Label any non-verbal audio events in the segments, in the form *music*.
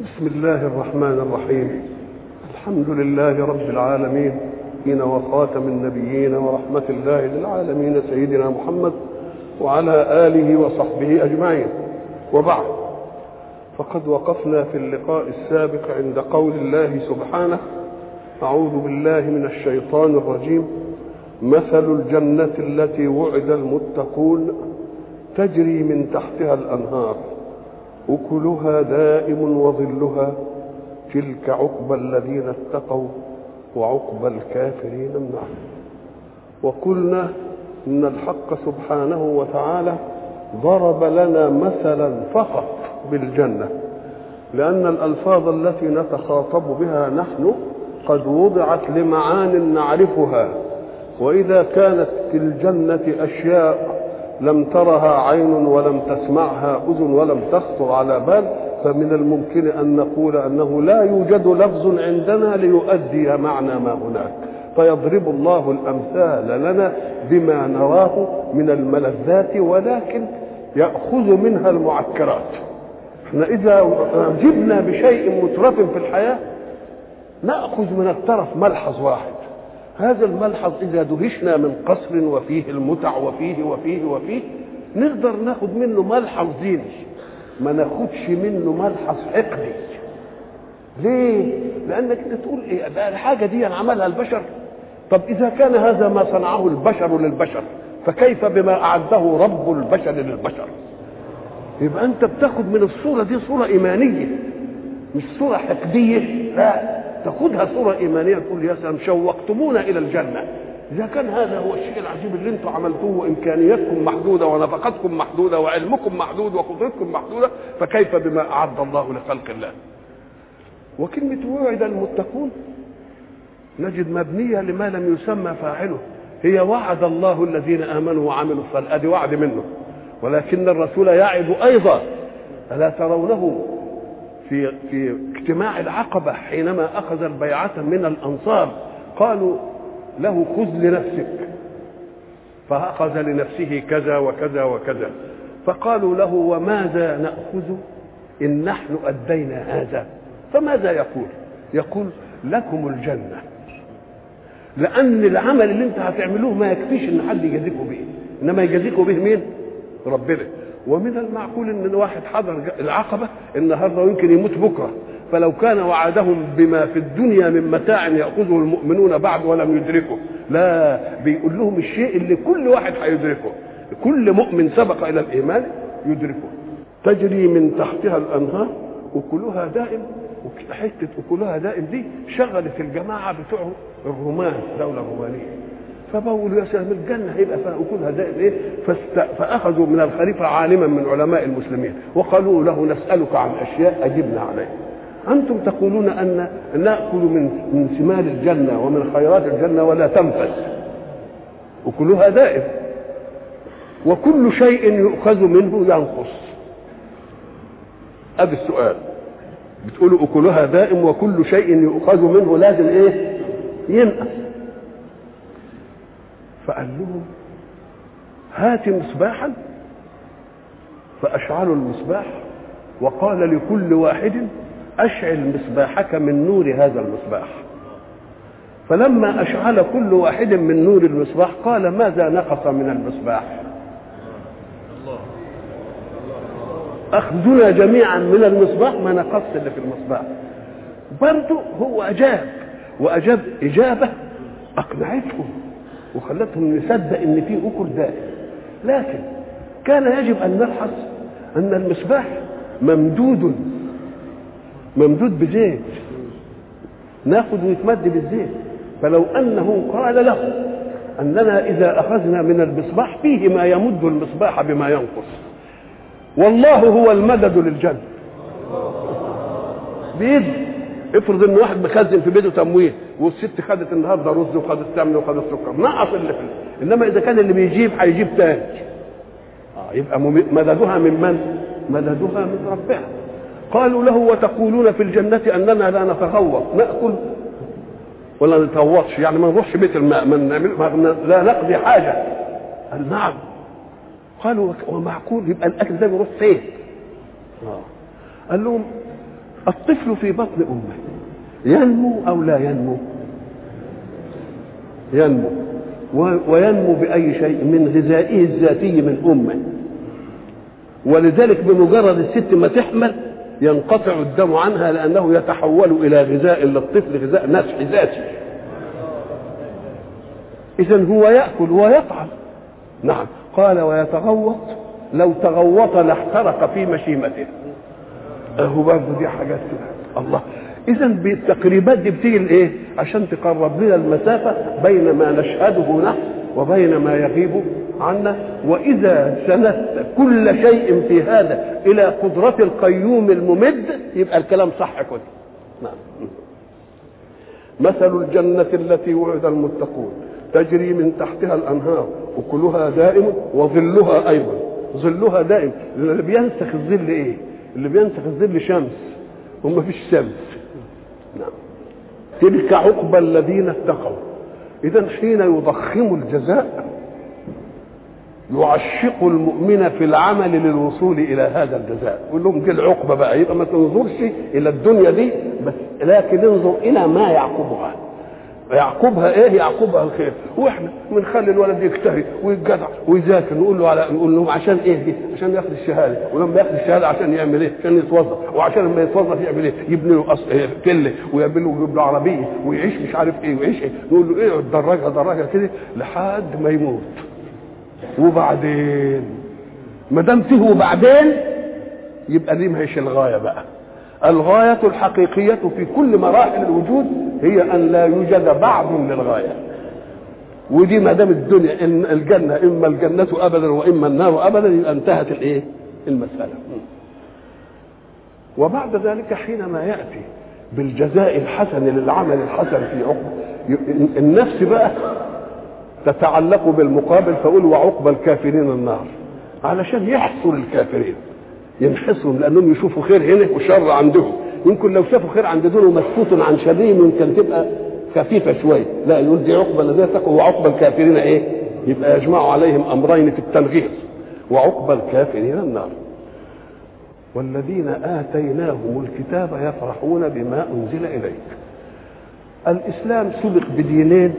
بسم الله الرحمن الرحيم. الحمد لله رب العالمين إن وخاتم النبيين ورحمة الله للعالمين سيدنا محمد وعلى آله وصحبه أجمعين. وبعد فقد وقفنا في اللقاء السابق عند قول الله سبحانه أعوذ بالله من الشيطان الرجيم. مثل الجنة التي وعد المتقون تجري من تحتها الأنهار. أكلها دائم وظلها تلك عقبى الذين اتقوا وعقبى الكافرين النار. وقلنا إن الحق سبحانه وتعالى ضرب لنا مثلا فقط بالجنة لأن الألفاظ التي نتخاطب بها نحن قد وضعت لمعان نعرفها وإذا كانت في الجنة أشياء لم ترها عين ولم تسمعها أذن ولم تخطر على بال فمن الممكن أن نقول أنه لا يوجد لفظ عندنا ليؤدي معنى ما هناك. فيضرب الله الأمثال لنا بما نراه من الملذات ولكن يأخذ منها المعكرات. إحنا إذا جبنا بشيء مترف في الحياة نأخذ من الترف ملحظ واحد. هذا الملحظ إذا دهشنا من قصر وفيه المتع وفيه وفيه وفيه نقدر ناخد منه ملحظ ديني ما ناخدش منه ملحظ حقدي ليه؟ لأنك أنت تقول إيه؟ ده الحاجة دي عملها البشر. طب إذا كان هذا ما صنعه البشر للبشر فكيف بما أعده رب البشر للبشر؟ يبقى أنت بتاخد من الصورة دي صورة إيمانية مش صورة حقدية لا. تاخدها صورة إيمانية تقول يا سلام شوقتمونا إلى الجنة. إذا كان هذا هو الشيء العجيب اللي أنتم عملتوه وإمكانياتكم محدودة ونفقتكم محدودة وعلمكم محدود وقدرتكم محدودة فكيف بما أعد الله لخلق الله؟ وكلمة وعد المتقون نجد مبنية لما لم يسمى فاعله. هي وعد الله الذين آمنوا وعملوا الصالحات. وعد منه. ولكن الرسول يعد أيضا ألا ترونه؟ في في اجتماع العقبة حينما أخذ البيعة من الأنصار قالوا له خذ لنفسك. فأخذ لنفسه كذا وكذا وكذا. فقالوا له وماذا نأخذ؟ إن نحن أدينا هذا. فماذا يقول؟ يقول لكم الجنة. لأن العمل اللي انت هتعملوه ما يكفيش إن حد يجازيكم به. إنما يجازيكم به مين؟ ربنا. ومن المعقول إن واحد حضر العقبة النهارده ويمكن يموت بكرة. فلو كان وعدهم بما في الدنيا من متاع يأخذه المؤمنون بعد ولم يدركه لا بيقول لهم الشيء اللي كل واحد هيدركه. كل مؤمن سبق إلى الإيمان يدركه. تجري من تحتها الأنهار أكلها دائم حتة أكلها دائم دي شغلت الجماعة بتوع الرومان الدولة الرومانيه فبقولوا يا سلام الجنة. هيبقى فيها اكلها دائم فاست... فأخذوا من الخليفة عالما من علماء المسلمين وقالوا له نسألك عن أشياء أجبنا عليها أنتم تقولون أن نأكل من من ثمار الجنة ومن خيرات الجنة ولا تنفذ اكلها دائم وكل شيء يؤخذ منه ينقص. ادي السؤال. بتقولوا أكلها دائم وكل شيء يؤخذ منه لازم إيه؟ ينقص. فقال لهم هات مصباحا فاشعلوا المصباح وقال لكل واحد أشعل مصباحك من نور هذا المصباح. فلما أشعل كل واحد من نور المصباح قال ماذا نقص من المصباح؟ أخذنا جميعا من المصباح ما نقص اللي في المصباح. برضه هو أجاب وأجاب إجابة اقنعتهم وخلتهم نصدق إن في أكل دائم. لكن كان يجب أن نلحظ أن المصباح ممدود ممدود بزيت. نأخذ ويتمد بالزيت. فلو أنه قال له أننا إذا أخذنا من المصباح فيه ما يمد المصباح بما ينقص. والله هو المدد للجنة. بيد افرض ان واحد مخزن في بيته تموين والست خدت النهارده رز وخدت سمنه وخدت سكر نقص اللي في إنما إذا كان اللي بيجيب هيجيب تاني آه يبقى مددها من من؟ مددها من ربها قالوا له وتقولون في الجنة أننا لا نتغوط نأكل ولا نتغوطش يعني ما نروحش بيت الماء من نعمل لا نقضي حاجة قال نعم قالوا ومعقول يبقى الأكل ده بيروح فين؟ آه. قال لهم الطفل في بطن أمه. ينمو أو لا ينمو؟ ينمو. وينمو بأي شيء من غذائه الذاتي من أمه. ولذلك بمجرد الست ما تحمل ينقطع الدم عنها لأنه يتحول إلى غذاء للطفل غذاء نفع ذاتي. اذا هو يأكل ويطعم. نعم. قال ويتغوط. لو تغوط لاحترق في مشيمته. اهو برضه دي حاجات كده. الله. اذا بالتقريبات دي بتيجي لإيه؟ عشان تقرب لنا المسافة بين ما نشهده نحن وبين ما يغيب عنا. وإذا سندت كل شيء في هذا إلى قدرة القيوم الممد يبقى الكلام صح كده نعم. مثل الجنة التي وعد المتقون تجري من تحتها الأنهار وكلها دائم وظلها أيضا. ظلها دائم. اللي بينسخ الظل إيه؟ اللي بينسخ الظل شمس وما فيش شمس نعم. تلك عقبى الذين اتقوا. إذا حين يضخم الجزاء يعشق المؤمن في العمل للوصول إلى هذا الجزاء. يقول لهم دي العقبه بقى يبقى ما تنظرش إلى الدنيا دي بس لكن انظر إلى ما يعقبها. يعقبها إيه؟ يعقبها الخير. وإحنا بنخلي الولد يجتهد ويتجدع ويذاكر نقول له على نقول لهم عشان إيه؟ دي عشان ياخد الشهادة. ولما ياخد الشهادة عشان يعمل إيه؟ عشان يتوظف. وعشان لما يتوظف يعمل إيه؟ يبني له أص... إيه؟ كلة. ويعمل له ويجيب له عربية. ويعيش مش عارف إيه. ويعيش إيه؟ نقول له إيه؟ درجها درجها كده لحد ما يموت. وبعدين؟ ما دام فيه وبعدين يبقى دي ماهيش الغاية بقى. الغاية الحقيقية في كل مراحل الوجود هي أن لا يوجد بعد للغاية ودي ما دام الدنيا إن الجنة إما الجنة ابدا وإما النار ابدا يبقى انتهت الإيه؟ المسألة. وبعد ذلك حينما يأتي بالجزاء الحسن للعمل الحسن في عقب النفس بقى تتعلق بالمقابل فقول وعقب الكافرين النار علشان يحصر الكافرين ينحصرهم لأنهم يشوفوا خير هنا وشر عندهم يمكن لو شافوا خير عند دول ومسكوت عن شر يمكن تبقى خفيفة شوية لا يقول دي عقبة الذين اتقوا وعقبى الكافرين إيه؟ يبقى يجمع عليهم أمرين في التنغيص وعقبى الكافرين النار. والذين آتيناهم الكتاب يفرحون بما أنزل إليك. الإسلام سبق بدينين.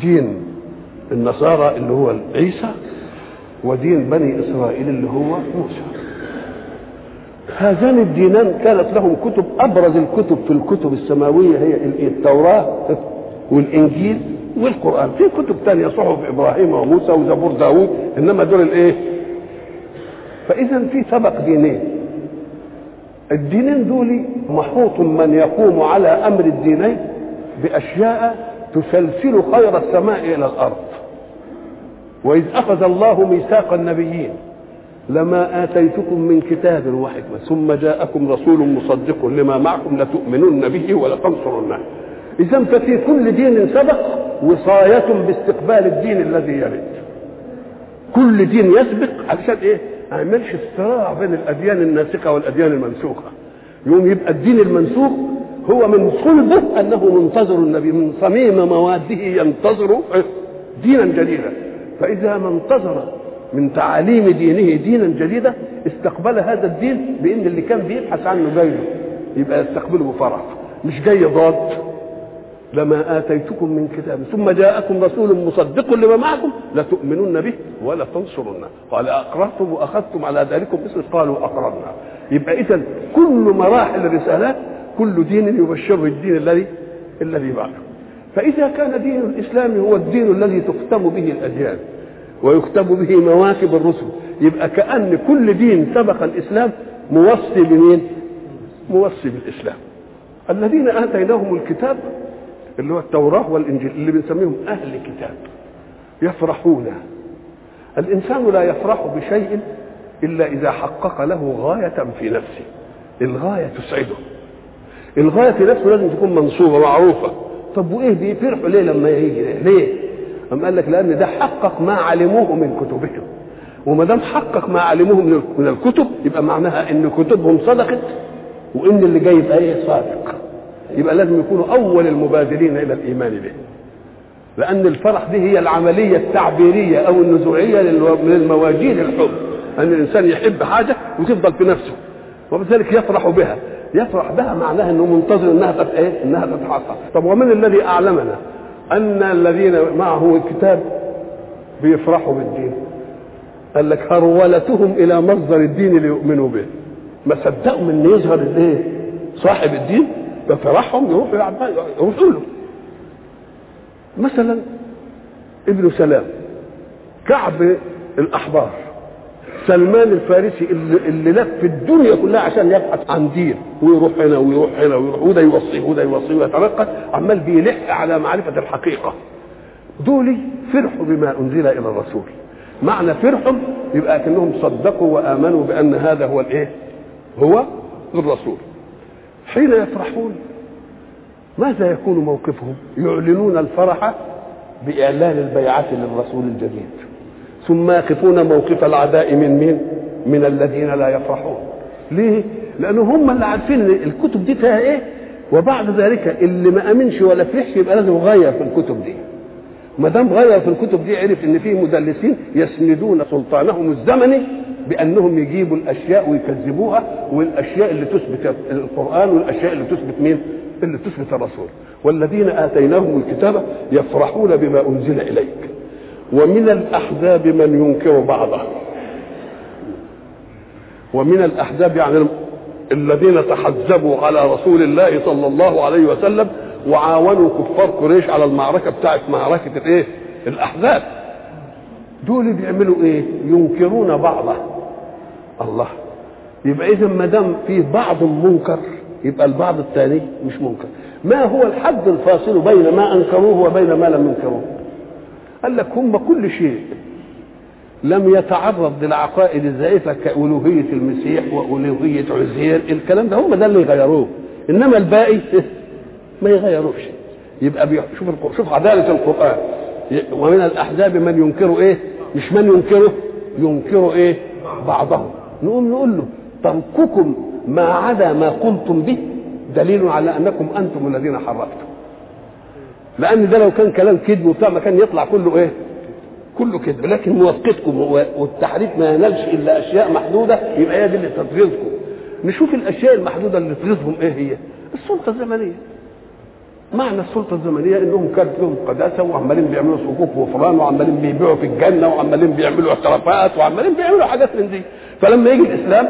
دين النصارى اللي هو عيسى ودين بني إسرائيل اللي هو موسى. هذان الدينان كانت لهم كتب أبرز الكتب في الكتب السماوية هي التوراة والإنجيل والقرآن. في كتب ثانية صحف إبراهيم وموسى وزبور داوود إنما دول الإيه؟ فاذا في سبق دينين. الدينين دول محوط من يقوم على أمر الدينين بأشياء تسلسل خير السماء إلى الأرض. وإذ أخذ الله ميثاق النبيين لما آتيتكم من كتاب وحكمه ثم جاءكم رسول مصدق لما معكم لتؤمنن به ولتنصرنه. اذا ففي كل دين سبق وصاية باستقبال الدين الذي يرد كل دين يسبق علشان إيه؟ ما يعملش الصراع بين الأديان الناسخه والأديان المنسوخة. يوم يبقى الدين المنسوخ هو من صلبه أنه منتظر النبي من صميم مواده ينتظر دينا جديدا فإذا ما انتظر من تعاليم دينه دينا جديدا استقبل هذا الدين بإن اللي كان بيبحث عنه جاي له يبقى يستقبله بفرح مش جاي ضاد لما آتيتكم من كتاب ثم جاءكم رسول مصدق لما معكم لتؤمنن به ولا تنصرنه قال أقررتم وأخذتم على ذلكم اسم قالوا أقررنا. يبقى اذا كل مراحل الرسالات كل دين يبشره الدين الذي الذي بعده. فإذا كان دين الإسلام هو الدين الذي تختم به الأديان. ويكتب به مواكب الرسل. يبقى كأن كل دين سبق الإسلام موصي بمين؟ موصي بالإسلام. الذين آتيناهم الكتاب اللي هو التوراة والإنجيل اللي بنسميهم أهل كتاب يفرحون. الإنسان لا يفرح بشيء إلا إذا حقق له غاية في نفسه. الغاية تسعده. الغاية في نفسه لازم تكون منصوبة معروفة. طب وإيه بيفرحوا ليه لما يجي؟ ليه؟ أم قال لك لأن ده حقق ما علموه من كتبهم. وما دام حقق ما علموه من الكتب يبقى معناها إن كتبهم صدقت وإن اللي جاي يبقى إيه صادق. يبقى لازم يكونوا أول المبادرين إلى الإيمان به. لأن الفرح دي هي العملية التعبيرية أو النزوعية من المواجيد الحب. أن الإنسان يحب حاجة وتفضل في نفسه. وبذلك يفرح بها. يفرح بها معناها إنه منتظر إنها تت إيه؟ إنها تتحقق. طب ومن الذي أعلمنا؟ أن الذين معه الكتاب بيفرحوا بالدين. قال لك هرولتهم إلى مصدر الدين ليؤمنوا به. ما صدقوا من يظهر الايه صاحب الدين؟ بفرحهم يروحوا يروحوا له مثلا ابن سلام كعب الأحبار. سلمان الفارسي اللي, اللي لف الدنيا كلها عشان يبحث عن دين. ويروح هنا ويروح هنا ويروح وده يوصيه وده يوصيه ويترقى عمال بيلح على معرفة الحقيقة. دول فرحوا بما أنزل إلى الرسول. معنى فرحهم يبقى كأنهم صدقوا وآمنوا بأن هذا هو الإيه؟ هو الرسول. حين يفرحون ماذا يكون موقفهم؟ يعلنون الفرح بإعلان البيعة للرسول الجديد. ثم يقفون موقف العداء من مين؟ من الذين لا يفرحون. ليه؟ لأنه هم اللي عارفين الكتب دي فيها إيه؟ وبعد ذلك اللي ما آمنش ولا فرحش يبقى لازم يغير في الكتب دي. ما دام غير في الكتب دي عرف إن في مدلسين يسندون سلطانهم الزمني بأنهم يجيبوا الأشياء ويكذبوها والأشياء اللي تثبت القرآن والأشياء اللي تثبت مين؟ اللي تثبت الرسول. والذين آتيناهم الكتاب يفرحون بما أنزل إليك. ومن الأحزاب من ينكر بعضه ومن الأحزاب يعني الذين تحزبوا على رسول الله صلى الله عليه وسلم وعاونوا كفار قريش على المعركة بتاعت معركة الإيه؟ الأحزاب. دول بيعملوا إيه؟ ينكرون بعضه. الله يبقى اذا ما دام فيه بعض منكر يبقى البعض الثاني مش منكر. ما هو الحد الفاصل بين ما أنكروه وبين ما لم ينكروه؟ قال لك هم كل شيء. لم يتعرض للعقائد الزائفة كألوهية المسيح وألوهية عزير الكلام ده هم ده اللي يغيروه. إنما الباقي *laughs* ما يغيروش. يبقى شوف شوف عدالة القرآن. ومن الأحزاب من ينكر إيه؟ مش من ينكره ينكر إيه؟ بعضهم. نقوم نقول له ترككم ما عدا ما قلتم به دليل على أنكم أنتم الذين حرفتم لأن ده لو كان كلام كذب وبتاع ما كان يطلع كله إيه؟ كله كذب. لكن موافقتكم والتحريف ما ينالش إلا أشياء محدودة يبقى هي دي اللي تغيظكم نشوف الأشياء المحدودة اللي تغيظهم إيه هي؟ السلطة الزمنية. معنى السلطة الزمنية إنهم كانت لهم قداسة وعمالين بيعملوا صكوك وفران وعمالين بيبيعوا في الجنة وعمالين بيعملوا اعترافات وعمالين بيعملوا حاجات من دي. فلما يجي الإسلام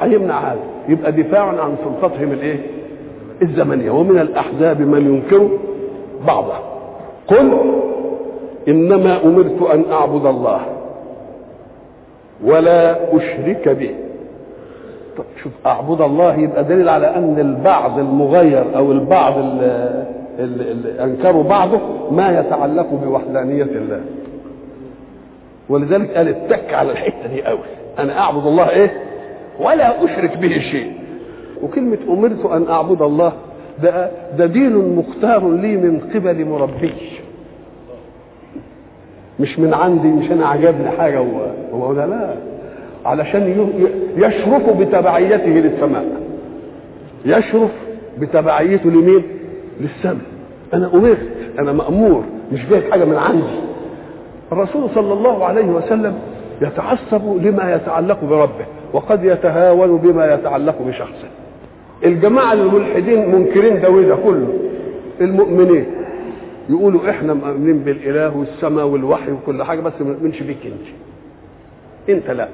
هيمنع هذا. يبقى دفاعا عن سلطتهم الإيه؟ الزمنية. ومن الأحزاب من ينكر بعضه قل إنما أمرت أن أعبد الله ولا أشرك به. طب شوف أعبد الله يبقى دليل على أن البعض المغير أو البعض اللي, انكروا بعضه ما يتعلق بوحدانية الله. ولذلك قال اتك على الحتة دي قوي. أنا أعبد الله إيه؟ ولا أشرك به شيء. وكلمة أمرت أن أعبد الله ده ده دين مختار لي من قبل مربي. مش من عندي مش أنا عجبني حاجة هو لا لا. علشان يشرف بتبعيته للسماء. يشرف بتبعيته لمين؟ للسماء. أنا أمرت أنا مأمور مش جايب حاجة من عندي. الرسول صلى الله عليه وسلم يتعصب لما يتعلق بربه وقد يتهاون بما يتعلق بشخصه. الجماعة الملحدين منكرين ده وده كله. المؤمنين يقولوا إحنا مؤمنين بالإله والسماء والوحي وكل حاجة بس ما نؤمنش بيك أنت. أنت لا.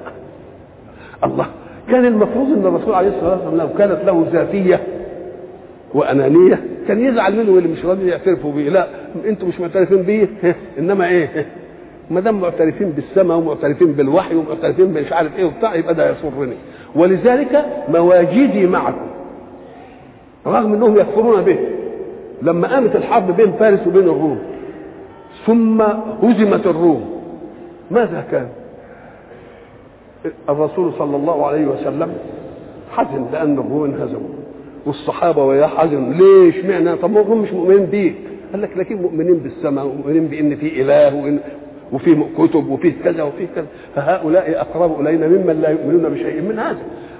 الله. كان المفروض إن الرسول عليه الصلاة والسلام لو كانت له ذاتية وأنانية كان يزعل منه اللي مش راضي يعترفوا بيه. لا أنتوا مش معترفين بيه. *laughs* إنما إيه؟ *laughs* ما دام معترفين بالسماء ومعترفين بالوحي ومعترفين مش عارف إيه وبتاع يبقى ده يسرني. ولذلك مواجدي معكم. رغم إنهم يكفرون به. لما قامت الحرب بين فارس وبين الروم ثم هزمت الروم ماذا كان؟ الرسول صلى الله عليه وسلم حزن لأن الروم انهزموا والصحابة وياه حزنوا ليش معنى؟ طب ما هم مش مؤمنين بيك. قال لك لكن مؤمنين بالسماء ومؤمنين بإن في إله وإن وفي كتب وفي كذا وفي كذا. فهؤلاء أقرب إلينا ممن لا يؤمنون بشيء من هذا.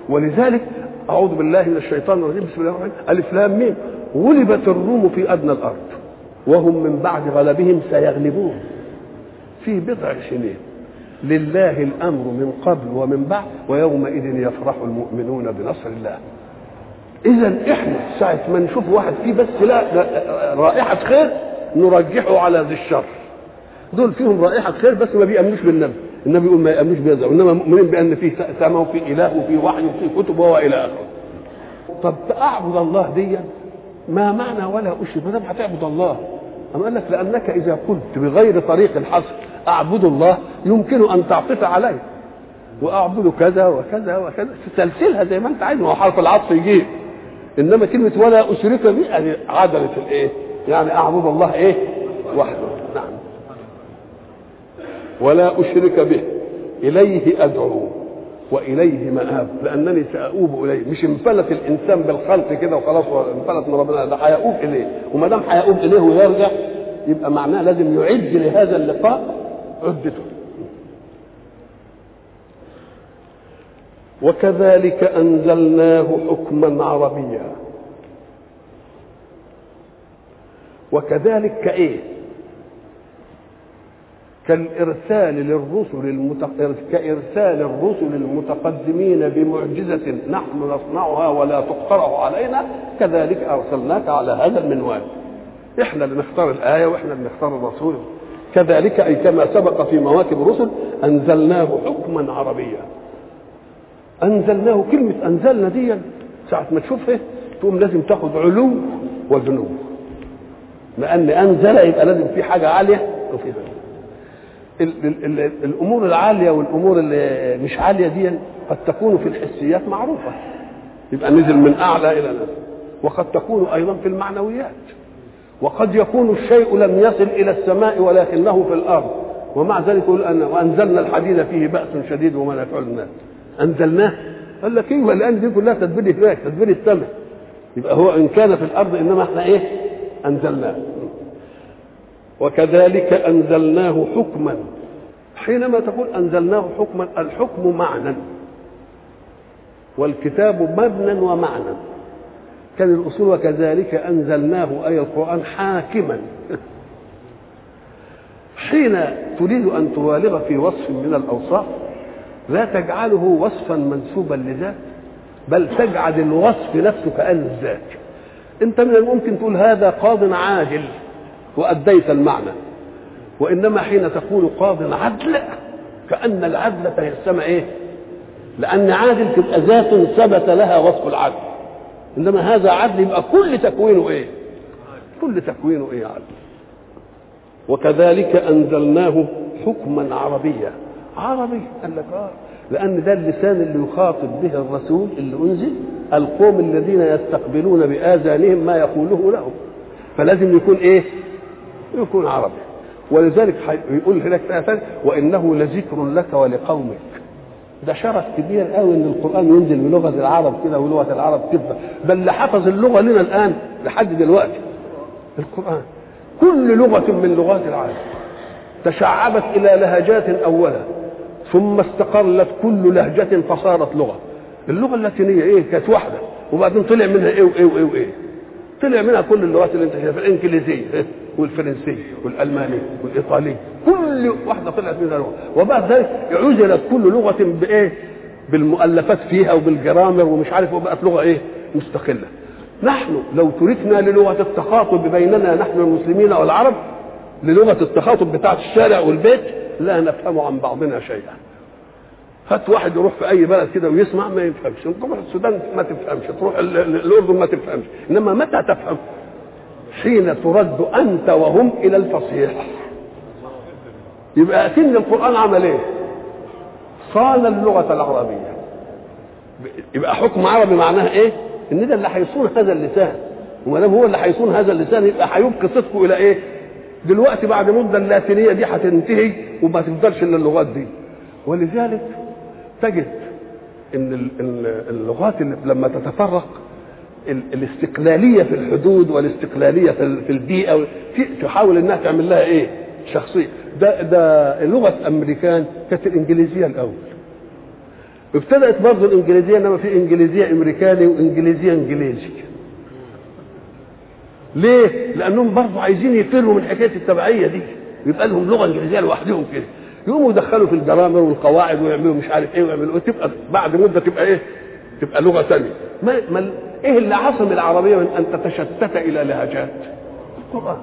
ولذلك أعوذ بالله من الشيطان الرجيم. بسم الله الرحمن الرحيم. ألف لام ميم. غلبت الروم في أدنى الأرض. وهم من بعد غلبهم سيغلبون. في بضع سنين. لله الأمر من قبل ومن بعد ويومئذ يفرح المؤمنون بنصر الله. إذا إحنا ساعة ما نشوف واحد فيه بس لا رائحة خير نرجحه على ذي الشر. دول فيهم رائحة خير بس ما بيأمنوش بالنبي النبي يقول ما يأمنوش بهذا إنما مؤمنين بأن فيه سماء وفي إله وفي وحي وفي كتب والى آخره. طب أعبد الله ديا؟ ما معنى ولا أشرك؟ ما دام هتعبد الله. أما قال لك لأنك إذا قلت بغير طريق الحصر أعبد الله يمكن أن تعطف عليه وأعبد كذا وكذا وكذا. تسلسلها زي ما أنت عايز ما هو حرف العطف يجيب إنما كلمة ولا أشرك به عدلت الإيه؟ يعني أعبد الله إيه؟ وحده. ولا أشرك به. إليه أدعو وإليه مآب. لأنني سأؤوب إليه. مش انفلت الإنسان بالخلق كده وخلاص انفلت من ربنا. ده هيؤوب إليه. وما دام هيؤوب إليه ويرجع يبقى معناه لازم يعد لهذا اللقاء عدته. وكذلك أنزلناه حكما عربيا. وكذلك كايه كالإرسال للرسل. كإرسال الرسل المتقدمين بمعجزة نحن نصنعها ولا تقترح علينا كذلك أرسلناك على هذا المنوال. إحنا اللي نختار الآية وإحنا اللي نختار الرسول. كذلك أي كما سبق في مواكب الرسل أنزلناه حكما عربيا. أنزلناه كلمة أنزلنا دي ساعة ما تشوفها تقوم لازم تاخد علو وجنو لأن أنزل يبقى لازم في حاجة عالية وفي حاجة الأمور العالية والأمور اللي مش عالية دي قد تكون في الحسيات معروفة. يبقى نزل من أعلى إلى نزل. وقد تكون أيضا في المعنويات. وقد يكون الشيء لم يصل إلى السماء ولكنه في الأرض. ومع ذلك يقول أن وأنزلنا الحديد فيه بأس شديد ومنافع للناس أنزلناه؟ قال لك أيوه لأن دي كلها تدبير هناك تدبير السماء. يبقى هو إن كان في الأرض إنما إحنا إيه؟ أنزلناه. وكذلك أنزلناه حكما. حينما تقول أنزلناه حكما الحكم معنى. والكتاب مبنى ومعنى. كان الاصول وكذلك أنزلناه أي القرآن حاكما. *laughs* حين تريد أن تبالغ في وصف من الأوصاف لا تجعله وصفا منسوبا لذات بل تجعل الوصف نفسه كأنه الذات أنت من الممكن تقول هذا قاض عادل وأديت المعنى. وإنما حين تقول قاض عدل كأن العدل تيسم إيه؟ لأن عادل تبقى ذات ثبت لها وصف العدل. إنما هذا عدل يبقى كل تكوينه إيه؟ كل تكوينه إيه عدل. وكذلك أنزلناه حكما عربيا. عربي قال لك آه. لأن ده اللسان اللي يخاطب به الرسول اللي أنزل القوم الذين يستقبلون بآذانهم ما يقوله لهم. فلازم يكون إيه؟ يكون عربي. ولذلك يقول هناك في آية وإنه لذكر لك ولقومك. ده شرف كبير قوي إن القرآن ينزل بلغة العرب كده ولغة العرب تبقى بل اللي حفظ اللغة لنا الآن لحد دلوقتي. القرآن. كل لغة من لغات العالم تشعبت إلى لهجات اولا ثم استقلت كل لهجة فصارت لغة. اللغة اللاتينية إيه؟ كانت واحدة وبعدين طلع منها إيه وإيه وإيه وإيه. طلع منها كل اللغات اللي انت شايفها الانجليزيه والفرنسيه والالمانيه والايطاليه كل واحدة طلعت منها لغة. وبعد ذلك عزلت كل لغة بإيه؟ بالمؤلفات فيها وبالجرامر ومش عارف وبقت لغة إيه؟ مستقلة. نحن لو تركنا للغة التخاطب بيننا نحن المسلمين والعرب للغة التخاطب بتاعه الشارع والبيت لا نفهم عن بعضنا شيئا. هات واحد يروح في أي بلد كده ويسمع ما يفهمش. تروح السودان ما تفهمش تروح الأردن ما تفهمش. إنما متى تفهم؟ حين ترد أنت وهم إلى الفصيح. يبقى اكن القرآن عمل إيه؟ صان اللغة العربية. يبقى حكم عربي معناها إيه؟ إن ده اللي هيصون هذا اللسان. وما دام هو اللي هيصون هذا اللسان يبقى هيبقي صدقه إلى إيه؟ دلوقتي بعد مدة اللاتينية دي هتنتهي وما تفضلش إلا اللغات دي. ولذلك تجد إن اللغات لما تتفرق الاستقلالية في الحدود والاستقلالية في البيئة تحاول إنها تعمل لها إيه؟ شخصية. ده ده لغة أمريكان كانت الإنجليزية الأول. ابتدأت برضه الإنجليزية إنما في إنجليزية أمريكاني وإنجليزية إنجليزي. ليه؟ لأنهم برضه عايزين يفروا من حكاية التبعية دي. يبقى لهم لغة إنجليزية لوحدهم كده. يقوموا يدخلوا في الجرامر والقواعد ويعملوا مش عارف إيه ويعملوا إيه تبقى بعد مدة تبقى إيه؟ تبقى لغة ثانية ما, ما إيه اللي عصم العربية من أن تتشتت إلى لهجات؟ القرآن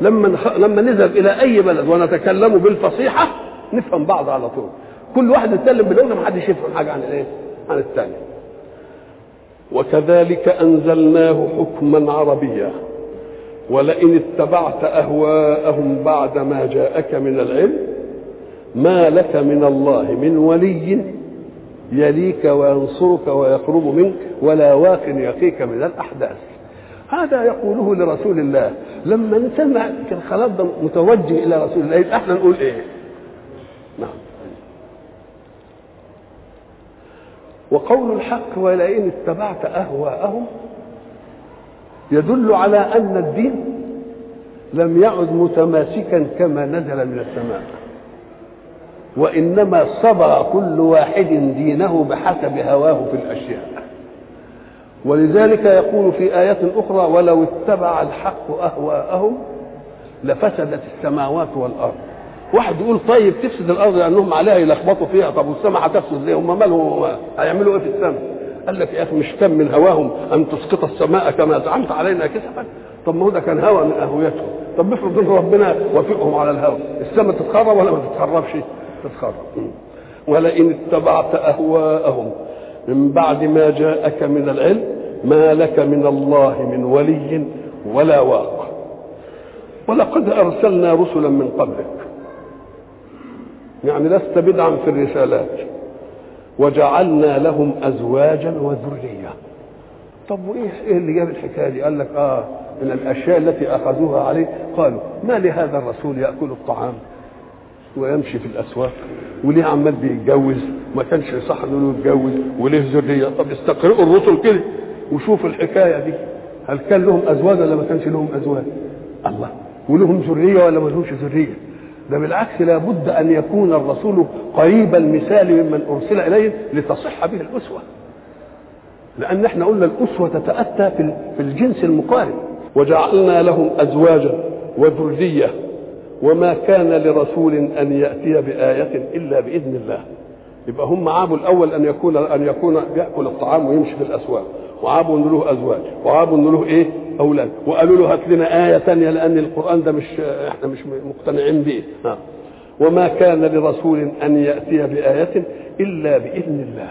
لما. لما نذهب إلى أي بلد ونتكلم بالفصيحة نفهم بعض على طول كل واحد يتكلم باللغة ما حدش يفهم حاجة عن الايه؟ عن الثاني وكذلك أنزلناه حكما عربيا ولئن اتبعت أهواءهم بعد ما جاءك من العلم ما لك من الله من ولي يليك وينصرك ويقرب منك ولا واق يقيك من الأحداث. هذا يقوله لرسول الله. لما نسمع الخلاف ده متوجه إلى رسول الله. يبقى أحنا نقول إيه؟ نعم. وقول الحق ولئن اتبعت أهواءهم يدل على أن الدين لم يعد متماسكا كما نزل من السماء. وإنما صبغ كل واحد دينه بحسب هواه في الأشياء. ولذلك يقول في آيات أخرى ولو اتبع الحق أهواءهم لفسدت السماوات والأرض. واحد يقول طيب تفسد الأرض لأنهم عليها يلخبطوا فيها. طب والسماء هتفسد ليه؟ هم مالهم؟ هيعملوا إيه في السماء؟ قال لك يا أخي مش كان من هواهم أن تسقط السماء كما زعمت علينا كسفا. طب ما هو ده كان هوى من أهويتهم. طب افرض إن ربنا وافقهم على الهوى. السماء تتخرب ولا ما تتخربش؟ تتخرب ولئن اتبعت أهواءهم من بعد ما جاءك من العلم ما لك من الله من ولي ولا واق. ولقد أرسلنا رسلا من قبلك. يعني لست بدعا في الرسالات. وجعلنا لهم أزواجا وذرية. طب وايه إيه اللي جاب الحكاية دي؟ قال لك آه من الأشياء التي أخذوها عليه. قالوا ما لهذا الرسول يأكل الطعام؟ ويمشي في الأسواق وليه عمال بيتجوز؟ ما كانش يصح إنه يتجوز وليه ذرية؟ طب استقرئوا الرسل كده وشوفوا الحكاية دي. هل كان لهم أزواج ولا ما كانش لهم أزواج؟ الله. ولهم ذرية ولا ما لهمش ذرية؟ ده بالعكس لابد أن يكون الرسول قريب المثال ممن أرسل إليه لتصح به الأسوة. لأن إحنا قلنا الأسوة تتأتى في الجنس المقارب وجعلنا لهم أزواجا وذرية وما كان لرسول أن يأتي بآية إلا بإذن الله. يبقى هم عابوا الأول أن يكون أن يكون يأكل الطعام ويمشي في الأسواق. وعابوا إن له أزواج. وعابوا إن له إيه؟ أولاد. وقالوا له هات لنا آية ثانية لأن القرآن ده مش إحنا مش مقتنعين به ها. وما كان لرسول أن يأتي بآية إلا بإذن الله.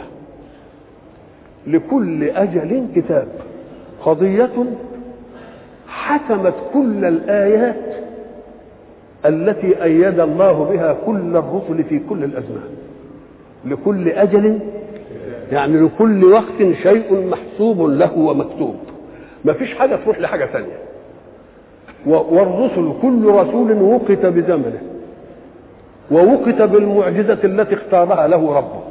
لكل أجل كتاب. قضية حكمت كل الآيات التي أيد الله بها كل الرسل في كل الأزمان. لكل أجل يعني لكل وقت شيء محسوب له ومكتوب. ما فيش حاجة تروح لحاجة ثانية. والرسل كل رسول وقت بزمنه. ووقت بالمعجزة التي اختارها له ربه.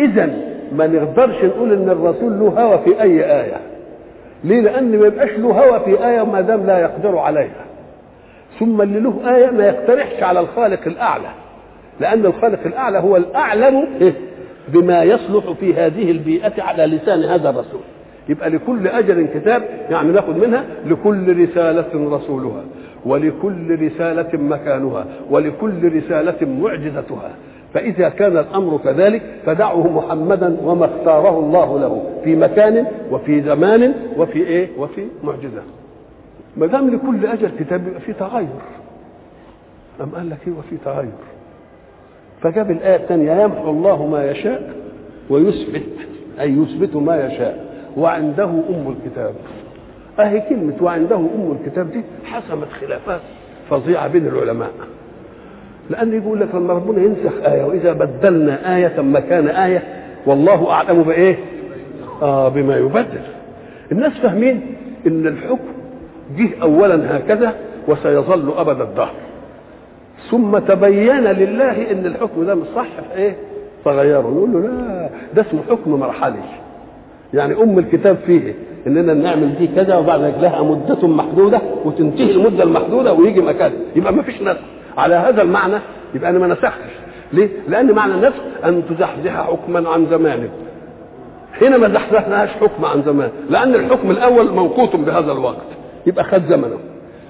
إذا ما نقدرش نقول إن الرسول له هوى في أي آية. ليه؟ لأن ما يبقاش له هوى في آية ما دام لا يقدر عليها. ثم اللي له آية ما يقترحش على الخالق الأعلى. لأن الخالق الأعلى هو الأعلم بما يصلح في هذه البيئة على لسان هذا الرسول. يبقى لكل أجل كتاب يعني ناخذ منها لكل رسالة رسولها ولكل رسالة مكانها ولكل رسالة معجزتها. فإذا كان الأمر كذلك فدعه محمدا وما اختاره الله له في مكان وفي زمان وفي إيه؟ وفي معجزة. ما دام لكل أجل كتاب يبقى في تغير. أم قال لك إيه؟ وفي تغير. فجاب الآية الثانية يمحو الله ما يشاء ويثبت أي يثبت ما يشاء. وعنده أم الكتاب. أهي كلمة وعنده أم الكتاب دي حسمت خلافات فظيعة بين العلماء. لأن يقول لك لما ربنا ينسخ آية وإذا بدلنا آية مكان آية والله أعلم بإيه؟ آه بما يبدل. الناس فاهمين إن الحكم جه أولا هكذا وسيظل أبد الدهر. ثم تبين لله إن الحكم ده مش صح في إيه؟ فغيره يقول له لا ده اسمه حكم مرحلي. يعني أم الكتاب فيه إننا نعمل دي كذا وبعد لها مدة محدودة وتنتهي المدة المحدودة ويجي مكان. يبقى ما فيش نسخ. على هذا المعنى يبقى أنا ما نسختش. ليه؟ لأن معنى النسخ أن تزحزح حكما عن زمانه هنا ما زحزحناش حكم عن زمان لأن الحكم الأول موقوت بهذا الوقت. يبقى خد زمنه.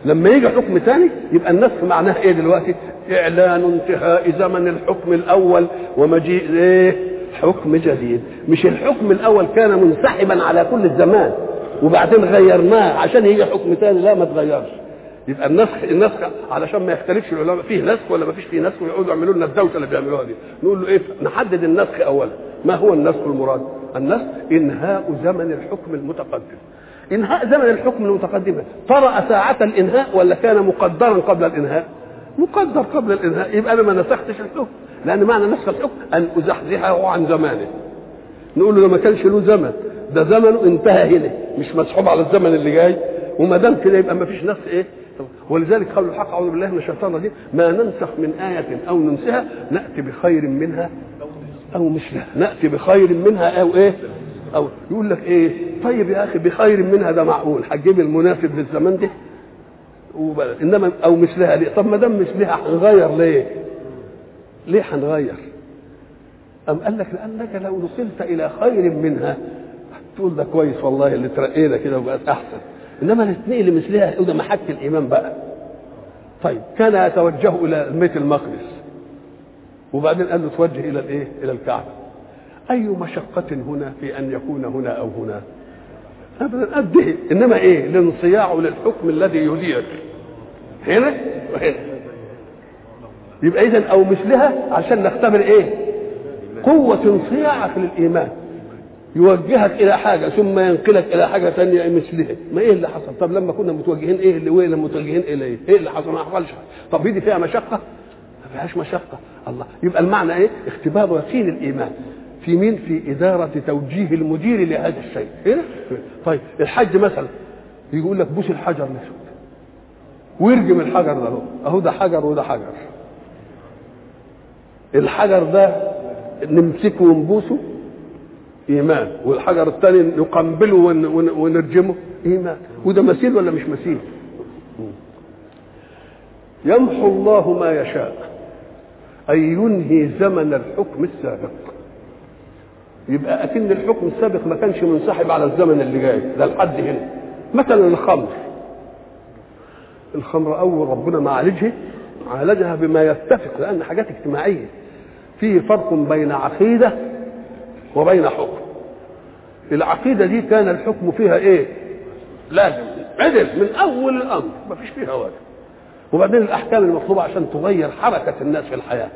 لما يجي حكم ثاني يبقى النسخ معناه إيه دلوقتي؟ إعلان انتهاء زمن الحكم الأول ومجيء إيه؟ حكم جديد. مش الحكم الأول كان منسحبا على كل الزمان وبعدين غيرناه. عشان يجي حكم ثاني لا ما تغيرش. يبقى النسخ النسخ علشان ما يختلفش العلماء فيه نسخ ولا ما فيش فيه نسخ؟ ويقعدوا يعملوا لنا الدوشة اللي بيعملوها دي. نقول له إيه؟ نحدد النسخ اولا. ما هو النسخ المراد؟ النسخ إنهاء زمن الحكم المتقدم. إنهاء زمن الحكم المتقدم. طرأ ساعة الإنهاء ولا كان مقدرا قبل الإنهاء؟ مقدر قبل الإنهاء. يبقى أنا ما نسختش الحكم. لأن معنى نسخ الحكم أن أزحزحه عن زمانه. نقول له ما كانش له زمن. ده زمنه انتهى هنا. مش مسحوب على الزمن اللي جاي. وما دام كده يبقى ما فيش نسخ إيه؟ ولذلك قول الحق أعوذ بالله من الشيطان الرجيم. ما ننسخ من آية أو ننسها نأتي بخير منها أو مثلها. نأتي بخير منها أو إيه؟ أو يقول لك إيه؟ طيب يا أخي بخير منها ده معقول. هتجيب المناسب للزمان ده. إنما أو مثلها ليه؟ طب ما دام مثلها هنغير ليه؟ ليه هنغير؟ أم قال لك؟ لأنك لو نقلت إلى خير منها. تقول ده كويس والله اللي ترقينا كده وبقت أحسن. إنما الاثنين اللي مثلها وده محك الإيمان بقى. طيب كان يتوجه إلى بيت المقدس. وبعدين قال له توجه إلى الإيه؟ إلى الكعبة. أي مشقة هنا في أن يكون هنا أو هنا؟ ابدا قد إيه إنما إيه؟ الانصياع للحكم الذي يدير هنا وهنا. يبقى اذا أو مثلها عشان نختبر إيه؟ قوة انصياعك للايمان يوجهك إلى حاجة ثم ينقلك إلى حاجة ثانية مثلها. ما إيه اللي حصل؟ طب لما كنا متوجهين إيه اللي وين؟ متوجهين إليه. إيه اللي حصل؟ ما حصلش. طب دي فيها مشقة؟ ما فيهاش مشقة. الله. يبقى المعنى إيه؟ اختبار يقين الإيمان. في مين؟ في إدارة توجيه المدير لهذا الشيء. هنا طيب الحج مثلا يقول لك بوس الحجر الاسود ويرجم الحجر ده اهو أهو ده حجر وده حجر. الحجر ده نمسكه ونبوسه؟ إيمان. والحجر الثاني نقنبله ون ون ونرجمه؟ إيمان. وده مثيل ولا مش مثيل؟ يمحو الله ما يشاء أن ينهي زمن الحكم السابق. يبقى أكن الحكم السابق ما كانش منسحب على الزمن اللي جاي ده لحد هنا. مثلا الخمر. الخمر أول ربنا ما عالجها عالجها بما يتفق لأن حاجات اجتماعية. فيه فرق بين عقيدة وبين حكم. العقيدة دي كان الحكم فيها إيه؟ لازم عدل من أول الأمر ما فيش فيها واجب. وبعدين الأحكام المطلوبه عشان تغير حركة الناس في الحياة.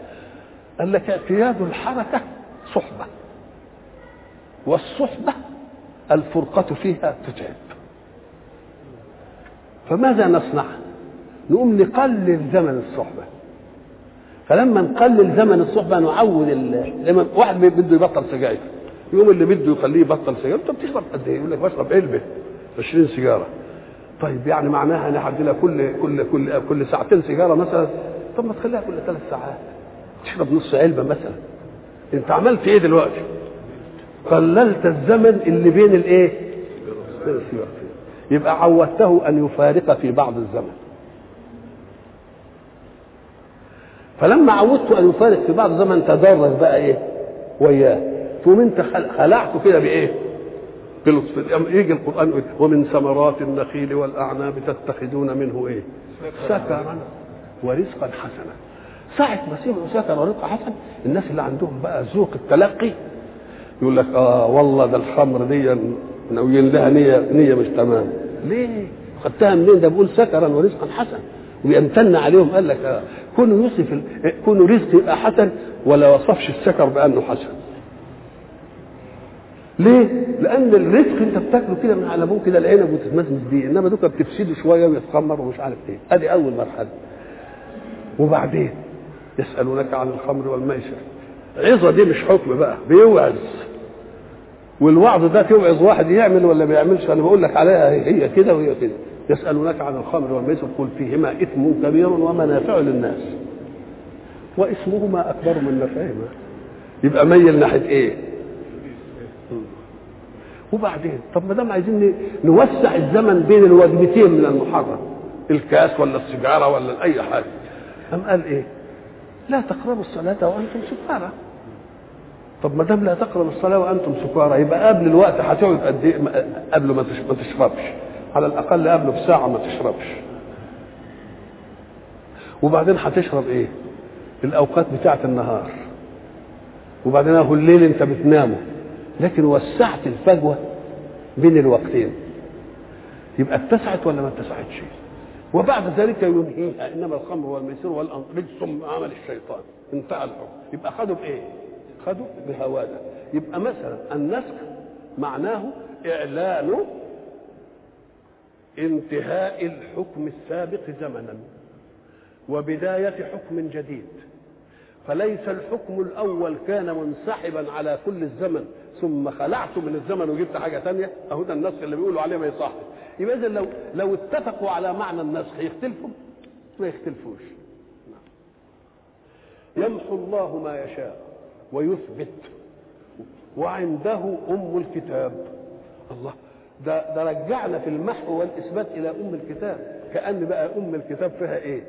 قال لك اعتياد الحركة صحبة. والصحبة الفرقة فيها تتعب. فماذا نصنع؟ نقوم نقلل زمن الصحبة. فلما نقلل زمن الصحبة نعود لما واحد بده يبطل سجاير. يوم اللي بده يخليه يبطل سجاير. انت بتشرب قد إيه؟ يقول لك بشرب علبة 20 سيجارة. طيب يعني معناها أنا هدي لها كل كل كل كل ساعتين سيجارة مثلا. طب ما تخليها كل ثلاث ساعات. تشرب نص علبة مثلا. أنت عملت إيه دلوقتي؟ قللت الزمن اللي بين الايه؟ يبقى عودته أن يفارق في بعض الزمن فلما عودته أن يفارق في بعض الزمن تدرج بقى إيه؟ وياه تقوم انت خلعته كده بإيه؟ بلطف يجي القرآن ومن ثمرات النخيل والأعناب تتخذون منه إيه؟ سكرا ورزقا حسنا ساعة ما سمعوا سكر ورزق حسن الناس اللي عندهم بقى ذوق التلقي يقول لك آه والله ده الخمر دي ناويين لها نية نية مش تمام ليه؟ خدتها منين ده بيقول سكرا ورزقا حسنا ويمتن عليهم قال لك آه كونوا يوصف كونوا رزق يبقى حسن ولا وصفش السكر بأنه حسن ليه؟ لأن الرزق أنت بتاكله كده من على أبوه كده العنب وتتمزمز بيه، إنما دوكا بتفسده شوية ويتخمر ومش عارف إيه، أدي أول مرحلة. وبعدين يسألونك عن الخمر والميسر. عظة دي مش حكم بقى، بيوعظ. والوعظ ده توعظ واحد يعمل ولا ما يعملش، أنا بقول لك عليها هي كده وهي كده. يسألونك عن الخمر والميسر قل فيهما إثم كبير ومنافع للناس. واسمهما أكبر من نفعهما. يبقى ميل ناحية إيه؟ وبعدين طب ما دام عايزين نوسع الزمن بين الوجبتين من المحرم الكاس ولا السيجارة ولا أي حاجة قام قال إيه لا تقربوا الصلاة وأنتم سكارى طب ما دام لا تقربوا الصلاة وأنتم سكارى يبقى قبل الوقت هتقعد قد إيه؟ قبل ما تشربش. على الأقل قبله بساعة ما تشربش. وبعدين هتشرب إيه؟ الأوقات بتاعة النهار. وبعدين أهو الليل أنت بتنامه. لكن وسعت الفجوة بين الوقتين. يبقى اتسعت ولا ما اتسعتش؟ وبعد ذلك ينهيها. إنما الخمر والميسر والانصار رجس من عمل الشيطان. انتهى الحكم. يبقى خدوا بإيه؟ خدوا بهوادة. يبقى مثلا النسخ معناه إعلان انتهاء الحكم السابق زمنا وبداية حكم جديد. فليس الحكم الأول كان منسحبا على كل الزمن ثم خلعت من الزمن وجبت حاجة ثانية أهو ده النسخ اللي بيقولوا عليه ما يصح يبقى اذا لو لو اتفقوا على معنى النسخ يختلفوا؟ ما يختلفوش. يمحو الله ما يشاء. ويثبت وعنده أم الكتاب الله ده ده رجعنا في المحو والإثبات إلى أم الكتاب كأن بقى أم الكتاب فيها إيه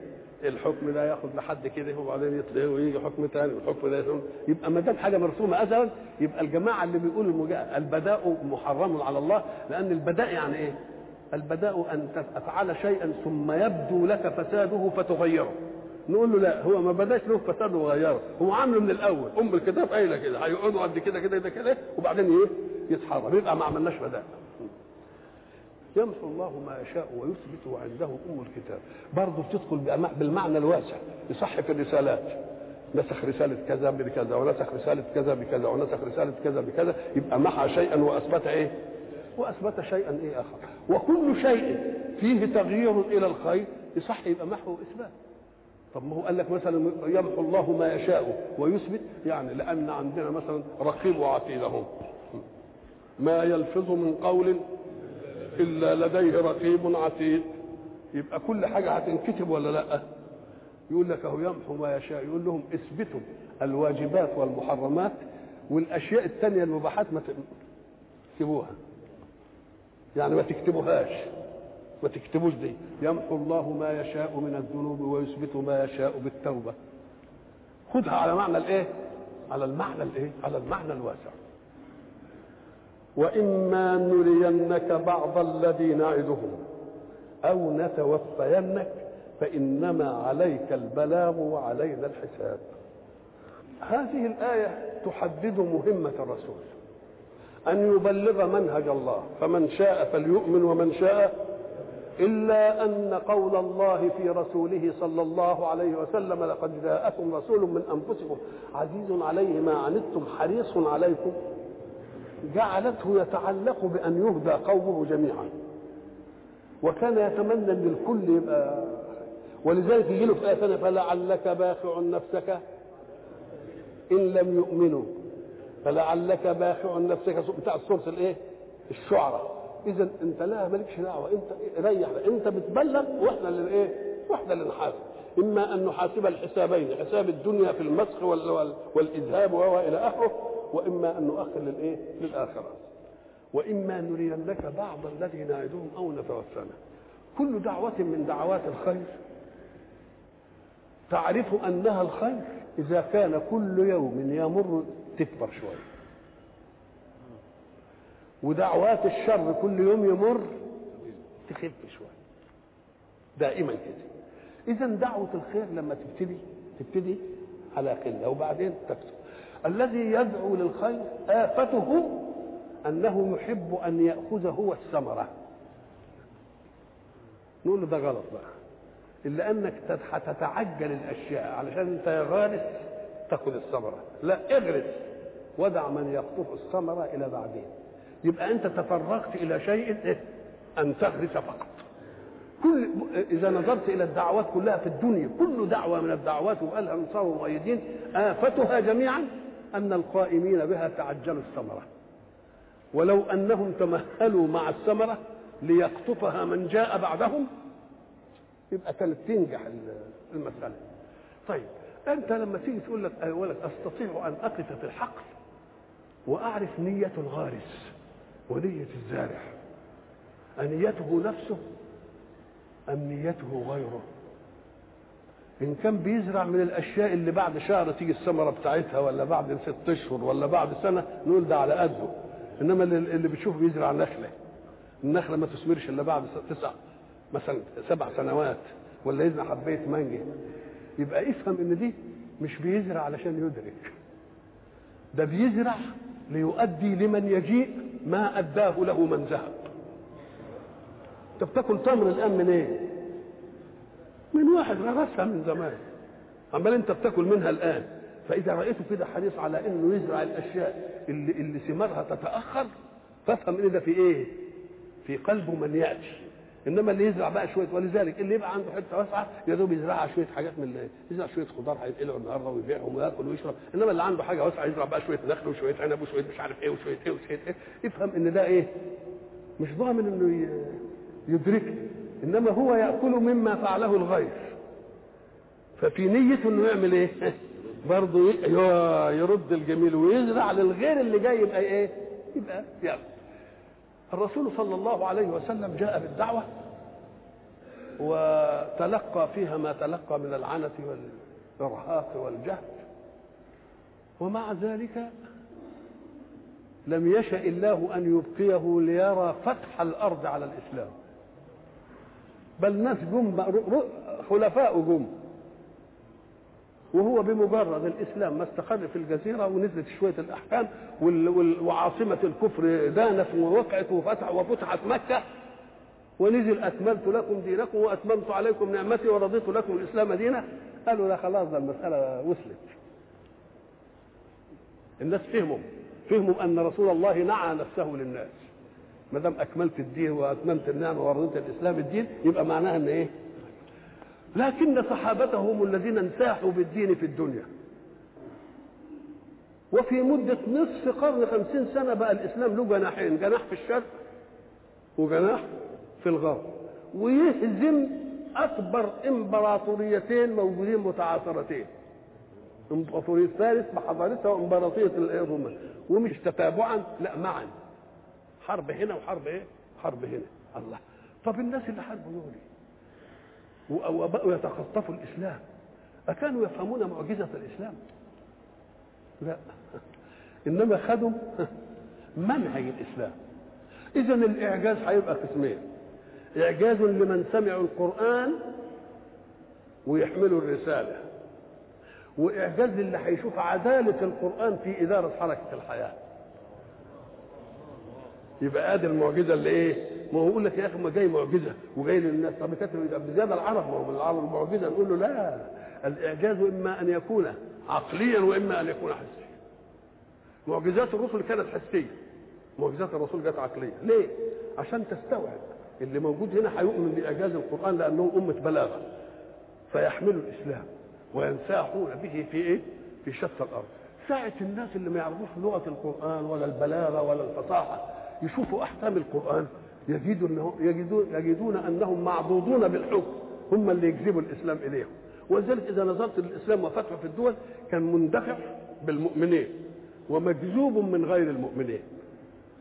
الحكم ده ياخد لحد كده وبعدين يطلع ويجي حكم ثاني والحكم ده يسمى. يبقى ما دام حاجة مرسومة ازلا يبقى الجماعة اللي بيقولوا. البداء محرم على الله لأن البداء يعني إيه؟ البداء أن تفعل شيئا ثم يبدو لك فساده فتغيره نقول له لا هو ما بداش له فساد وغيره هو عامله من الأول. أم الكتاب قايلة كده. هيقعدوا قد كده كده كده كده. وبعدين إيه؟ يتحرم يبقى ما عملناش بداء يمحو الله ما يشاء ويثبت وعنده أم الكتاب. برضه بتدخل بالمعنى الواسع. يصح في الرسالات. نسخ رسالة كذا بكذا ونسخ رسالة كذا بكذا ونسخ رسالة كذا بكذا. يبقى محى شيئا وأثبت إيه؟ وأثبت شيئا إيه آخر. وكل شيء فيه تغيير إلى الخير. يصح يبقى محو وإثبات طب ما هو قال لك مثلا يمحو الله ما يشاء ويثبت؟ يعني لأن عندنا مثلا رقيب وعتيد اهو ما يلفظ من قول إلا لديه رقيب عتيد. يبقى كل حاجة هتنكتب ولا لأ؟ يقول لك أهو يمحو ما يشاء. يقول لهم اثبتوا الواجبات والمحرمات والأشياء الثانية المباحات ما تكتبوها. يعني ما تكتبوهاش. تكتبوش دي. يمحو الله ما يشاء من الذنوب ويثبت ما يشاء بالتوبة. خدها على معنى الإيه؟ على المعنى الإيه؟ على المعنى الواسع. وإما نرينك بعض الذي نعدهم أو نتوفينك فإنما عليك البلاغ وعلينا الحساب. هذه الآية تحدد مهمة الرسول. أن يبلغ منهج الله. فمن شاء فليؤمن ومن شاء إلا أن قول الله في رسوله صلى الله عليه وسلم لقد جاءكم رسول من أنفسكم عزيز عليه ما عنتم حريص عليكم جعلته يتعلق بأن يهدى قومه جميعا. وكان يتمنى ان الكل يبقى ولذلك يجي له في آية ثانية فلعلك باخع نفسك إن لم يؤمنوا. فلعلك باخع نفسك بتاع سورة الإيه؟ الشعراء. اذا أنت لا مالكش دعوة أنت ريح أنت بتبلغ وإحنا اللي إيه؟ وإحنا اللي نحاسب إما أن نحاسب الحسابين حساب الدنيا في المسخ والإذهاب وإلى آخره وإما أن نؤخر للإيه؟ للاخره. وإما نرينك بعض الذي نعدهم أو نتوفانا. كل دعوة من دعوات الخير تعرف أنها الخير إذا كان كل يوم يمر تكبر شوية. ودعوات الشر كل يوم يمر تخف شوية. دائما كده. اذا دعوة الخير لما تبتدي تبتدي على قلة وبعدين تكثر. الذي يدعو للخير آفته أنه يحب أن يأخذ هو الثمرة نقول له ده غلط بقى إلا أنك هتتعجل الأشياء علشان أنت يا غارس تأخذ الثمرة لا اغرس ودع من يقطف الثمرة إلى بعدين يبقى أنت تفرغت إلى شيء أن تغرس فقط. كل إذا نظرت إلى الدعوات كلها في الدنيا كل دعوة من الدعوات وقالها أنصار ومؤيدين آفتها جميعا أن القائمين بها تعجلوا الثمرة. ولو أنهم تمهلوا مع الثمرة ليقطفها من جاء بعدهم يبقى كانت تنجح المسألة. طيب أنت لما تيجي تقول لك أولا أستطيع أن أقف في الحقل وأعرف نية الغارس. ونية الزارع أنيته نفسه أم نيته غيره؟ إن كان بيزرع من الأشياء اللي بعد شهر تيجي الثمرة بتاعتها ولا بعد ست أشهر ولا بعد سنة نقول ده على قده. إنما اللي بتشوف بيزرع نخلة. النخلة ما تثمرش إلا بعد تسع مثلا سبع سنوات ولا يزرع حباية مانجا يبقى افهم إن دي مش بيزرع علشان يدرك. ده بيزرع ليؤدي لمن يجيء ما أداه له من ذهب. بتاكل تمر الآن من إيه؟ من واحد غرسها من زمان. عمال أنت بتاكل منها الآن فإذا رايته كده حريص على إنه يزرع الأشياء اللي اللي ثمارها تتأخر فافهم إن ده في إيه؟ في قلبه من ياتي إنما اللي يزرع بقى شوية ولذلك اللي يبقى عنده حتة واسعة يا دوب يزرعها شوية حاجات من اللي يزرع شوية خضار هيتقلعوا النهارده ويبيعهم وياكل ويشرب. إنما اللي عنده حاجة واسعة يزرع بقى شوية نخل وشوية عنب وشوية مش عارف إيه وشوية إيه وشوية إيه. افهم إن ده إيه؟ مش ضامن إنه يدركه. إنما هو يأكل مما فعله الغير. ففي نيته إنه يعمل إيه؟ *laughs* برضه يرد الجميل ويزرع للغير اللي جاي يبقى إيه؟ يبقى يأكل. الرسول صلى الله عليه وسلم جاء بالدعوة وتلقى فيها ما تلقى من العنة والإرهاق والجهد ومع ذلك لم يشأ الله أن يبقيه ليرى فتح الأرض على الإسلام. بل ناس جم خلفاء جم. وهو بمجرد الإسلام ما استقر في الجزيرة ونزلت شوية الأحكام وعاصمة الكفر دانت ووقعت وفتح وفتحت مكة ونزل اكملت لكم دينكم وأتممت عليكم نعمتي ورضيت لكم الإسلام دينا. قالوا لا خلاص ده المسألة وصلت. الناس فهموا فهموا أن رسول الله نعى نفسه للناس. ما دام أكملت الدين وأتممت النعمة ورضيت الإسلام الدين يبقى معناها إن إيه؟ لكن صحابته هم الذين انساحوا بالدين في الدنيا. وفي مدة نصف قرن خمسين سنة بقى الإسلام له جناحين جناح في الشرق وجناح في الغرب. ويهزم أكبر إمبراطوريتين موجودين متعاصرتين إمبراطورية فارس بحضارتها وإمبراطورية الرومان ومش تتابعا لا معا. حرب هنا وحرب إيه؟ حرب هنا. الله. طب الناس اللي حاربوا دول؟ وبقوا يتخطفوا الإسلام. أكانوا يفهمون معجزة الإسلام؟ لا. *laughs* إنما خدوا *laughs* منهج الإسلام. اذا الإعجاز هيبقى قسمين. إعجاز لمن سمعوا القرآن ويحملوا الرسالة. وإعجاز للي هيشوف عدالة القرآن في إدارة حركة الحياة. يبقى ادي المعجزة اللي إيه؟ ما هو يقول لك يا أخي ما جاي معجزة وجاي للناس. طب كتب بزياده العرب ما هو العرب المعجزة. نقول له لا الإعجاز إما أن يكون عقليا وإما أن يكون حسيا. معجزات الرسل كانت حسية. معجزات الرسول جت عقلية. ليه؟ عشان تستوعب اللي موجود هنا هيؤمن بإعجاز القرآن لانهم أمة بلاغة. فيحملوا الإسلام وينساحون به في إيه؟ في شتى الأرض. ساعة الناس اللي ما يعرفوش لغة القرآن ولا البلاغة ولا الفصاحة يشوفوا أحكام القرآن يجدون أنه يجدون, يجدون أنهم معضوضون بالحكم هم اللي يجذبوا الإسلام إليهم. ولذلك إذا نظرت للإسلام وفتحه في الدول كان مندفع بالمؤمنين ومجذوب من غير المؤمنين.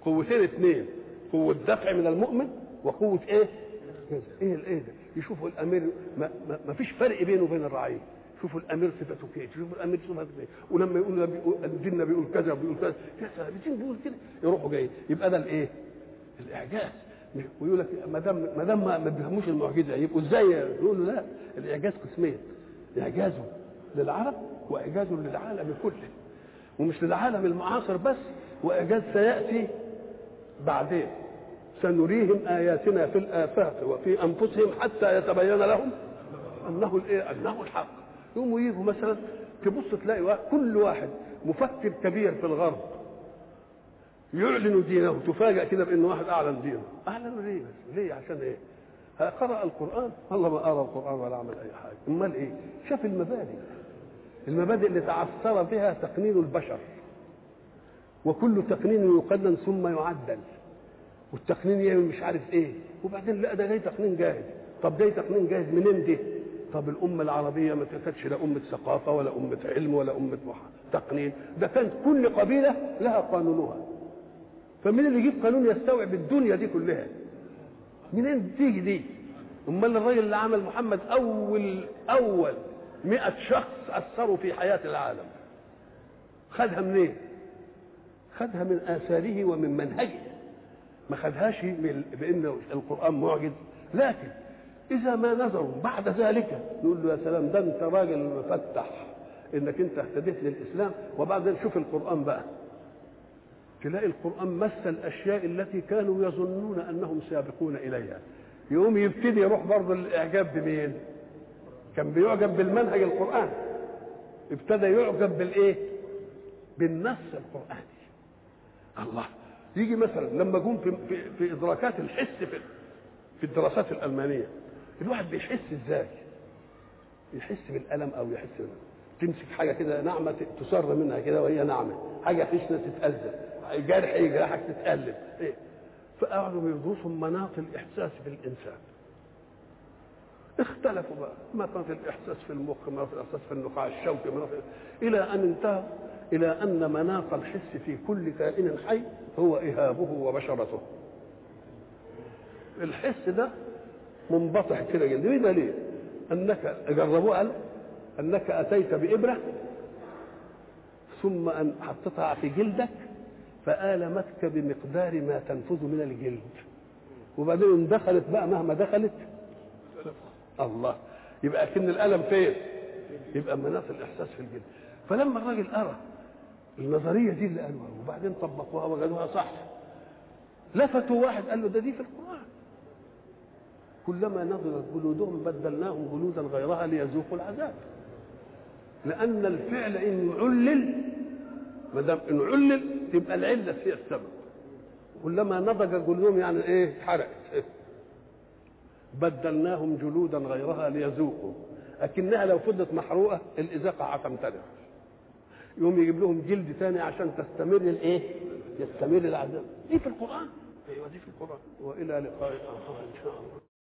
قوتين اثنين قوة دفع من المؤمن وقوة إيه؟ إيه الايه ده؟ يشوفوا الأمير ما, ما, ما فيش فرق بينه وبين الرعية. شوفوا الأمير صفته كده شوفوا الأمير صفته كده ولما يقول الجن بيقول كذا بيقول كذا. الجن بيقول كده. يروحوا جايين. يبقى ده الإيه؟ الإعجاز. ويقول لك ما دام ما دام ما بيفهموش المعجزة. يبقوا إزاي يقول له لا؟ الإعجاز قسمين. إعجاز للعرب وإعجاز للعالم كله. ومش للعالم المعاصر بس وإعجاز سيأتي بعدين. سنريهم آياتنا في الآفاق وفي أنفسهم حتى يتبين لهم أنه الايه أنه الحق. يقوموا يجوا مثلا تبص تلاقي كل واحد مفكر كبير في الغرب. يعلن دينه تفاجأ كده بأن واحد أعلن دينه. أعلنوا ليه بس؟ ليه؟ عشان إيه؟ قرأ القرآن. والله ما قرأ القرآن ولا عمل أي حاجة. أمال إيه؟ شاف المبادئ. المبادئ اللي تعثر بها تقنين البشر. وكل تقنين يقنن ثم يعدل. والتقنين يعمل مش عارف إيه. وبعدين لا ده جاي تقنين جاهز. طب جاي تقنين جاهز منين دي؟ طب الأمة العربية ما كانتش لا أمة ثقافة ولا أمة علم ولا أمة تقنين. ده كانت كل قبيلة لها قانونها. فمين اللي يجيب قانون يستوعب الدنيا دي كلها؟ منين تيجي دي؟ أمال الراجل اللي عمل محمد اول أول مئة شخص أثروا في حياة العالم. خدها منين؟ خدها من آثاره ومن منهجه. ما خدهاش بإن القرآن معجز. لكن إذا ما نظروا بعد ذلك نقول له يا سلام ده أنت راجل مفتح. إنك أنت اهتديت للإسلام وبعدين شوف القرآن بقى. تلاقي القرآن مثل الأشياء التي كانوا يظنون أنهم سابقون إليها. يقوم يبتدي يروح برضه الإعجاب بمين؟ كان بيعجب بالمنهج القراني ابتدى يعجب بالإيه؟ بالنص القرآني. الله. يجي مثلا لما جم في, في, في إدراكات الحس في, في الدراسات الألمانية الواحد بيحس إزاي؟ يحس بالألم أو يحس بالألم. تمسك حاجة كده ناعمة تسر منها كده وهي ناعمة حاجة خشنه تتأذى. جرح يجرحك تتألم. إيه؟ فقعدوا يدرسوا مناط الإحساس في الانسان اختلفوا بقى. ما في الإحساس في المخ ما في الإحساس في النخاع الشوكي في إلى أن انتهى إلى أن مناط الحس في كل كائن حي هو إهابه وبشرته. الحس ده منبطح كده جدا ليه ليه؟ أنك جربوه قال أنك أتيت بإبرة ثم أن حطيتها في جلدك فآلمتك بمقدار ما تنفذ من الجلد. وبعدين دخلت بقى مهما دخلت الله. يبقى كن الألم فين؟ يبقى مناط الإحساس في الجلد. فلما الراجل أرى النظرية دي اللي قالوها وبعدين طبقوها وجدوها صح لفتوا واحد قال له ده دي في القرآن. كلما نضجت جلودهم بدلناهم جلودا غيرها ليذوقوا العذاب. لأن الفعل إن علل ما دام ان علل تبقى العلة هي السبب. كلما نضج جلودهم يعني إيه اتحرقت بدلناهم جلودا غيرها ليذوقوا. لكنها لو فضلت محروقة الازاقه هتمتنع يقوم يجيب لهم جلد ثاني عشان تستمر الإيه؟ يستمر العذاب. دي في القرآن. أيوه دي في القرآن. وإلى لقاء آخر إن شاء الله.